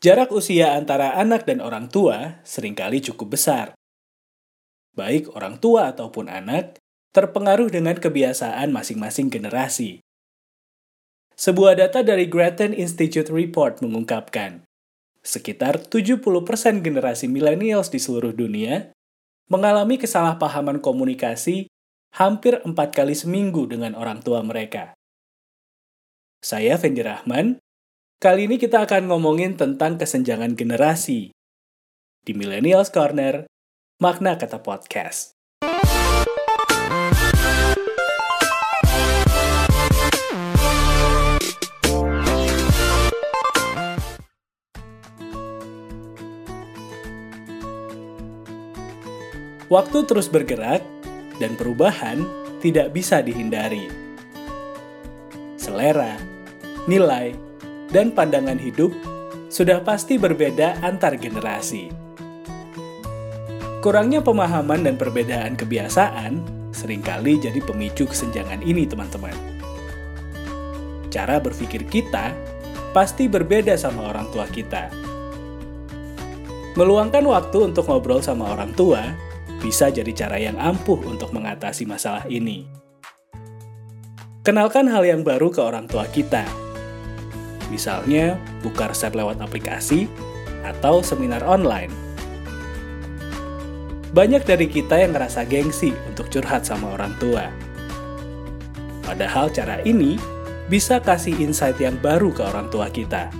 Jarak usia antara anak dan orang tua sering kali cukup besar. Baik orang tua ataupun anak terpengaruh dengan kebiasaan masing-masing generasi. Sebuah data dari Grattan Institute Report mengungkapkan, sekitar 70% generasi millennials di seluruh dunia mengalami kesalahpahaman komunikasi hampir empat kali seminggu dengan orang tua mereka. Saya Fendi Rahman, Kali ini kita akan ngomongin tentang kesenjangan generasi. Di Millennials Corner, makna kata podcast. Waktu terus bergerak, dan perubahan tidak bisa dihindari. Selera, nilai, dan pandangan hidup sudah pasti berbeda antar generasi. Kurangnya pemahaman dan perbedaan kebiasaan sering kali jadi pemicu kesenjangan ini, teman-teman. Cara berpikir kita pasti berbeda sama orang tua kita. Meluangkan waktu untuk ngobrol sama orang tua bisa jadi cara yang ampuh untuk mengatasi masalah ini. Kenalkan hal yang baru ke orang tua kita Misalnya, buka resep lewat aplikasi atau seminar online. Banyak dari kita yang ngerasa gengsi untuk curhat sama orang tua. Padahal cara ini bisa kasih insight yang baru ke orang tua kita.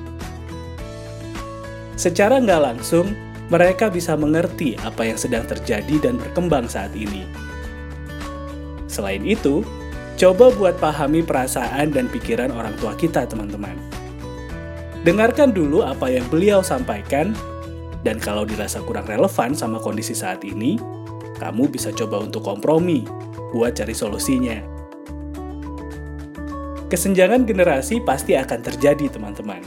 Secara nggak langsung, mereka bisa mengerti apa yang sedang terjadi dan berkembang saat ini. Selain itu, coba buat pahami perasaan dan pikiran orang tua kita, teman-teman. Dengarkan dulu apa yang beliau sampaikan, dan kalau dirasa kurang relevan sama kondisi saat ini, kamu bisa coba untuk kompromi buat cari solusinya. Kesenjangan generasi pasti akan terjadi, teman-teman.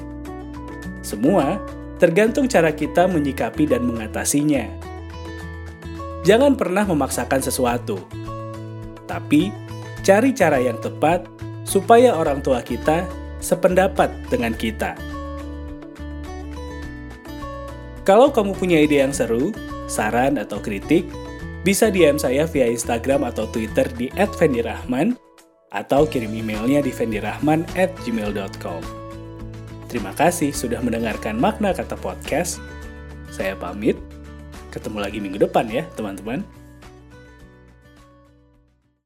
Semua tergantung cara kita menyikapi dan mengatasinya. Jangan pernah memaksakan sesuatu, tapi cari cara yang tepat supaya orang tua kita sependapat dengan kita. Kalau kamu punya ide yang seru, saran atau kritik, bisa DM saya via Instagram atau Twitter di @fendirahman atau kirim emailnya di fendirahman@gmail.com. Terima kasih sudah mendengarkan makna kata podcast. Saya pamit. Ketemu lagi minggu depan ya, teman-teman.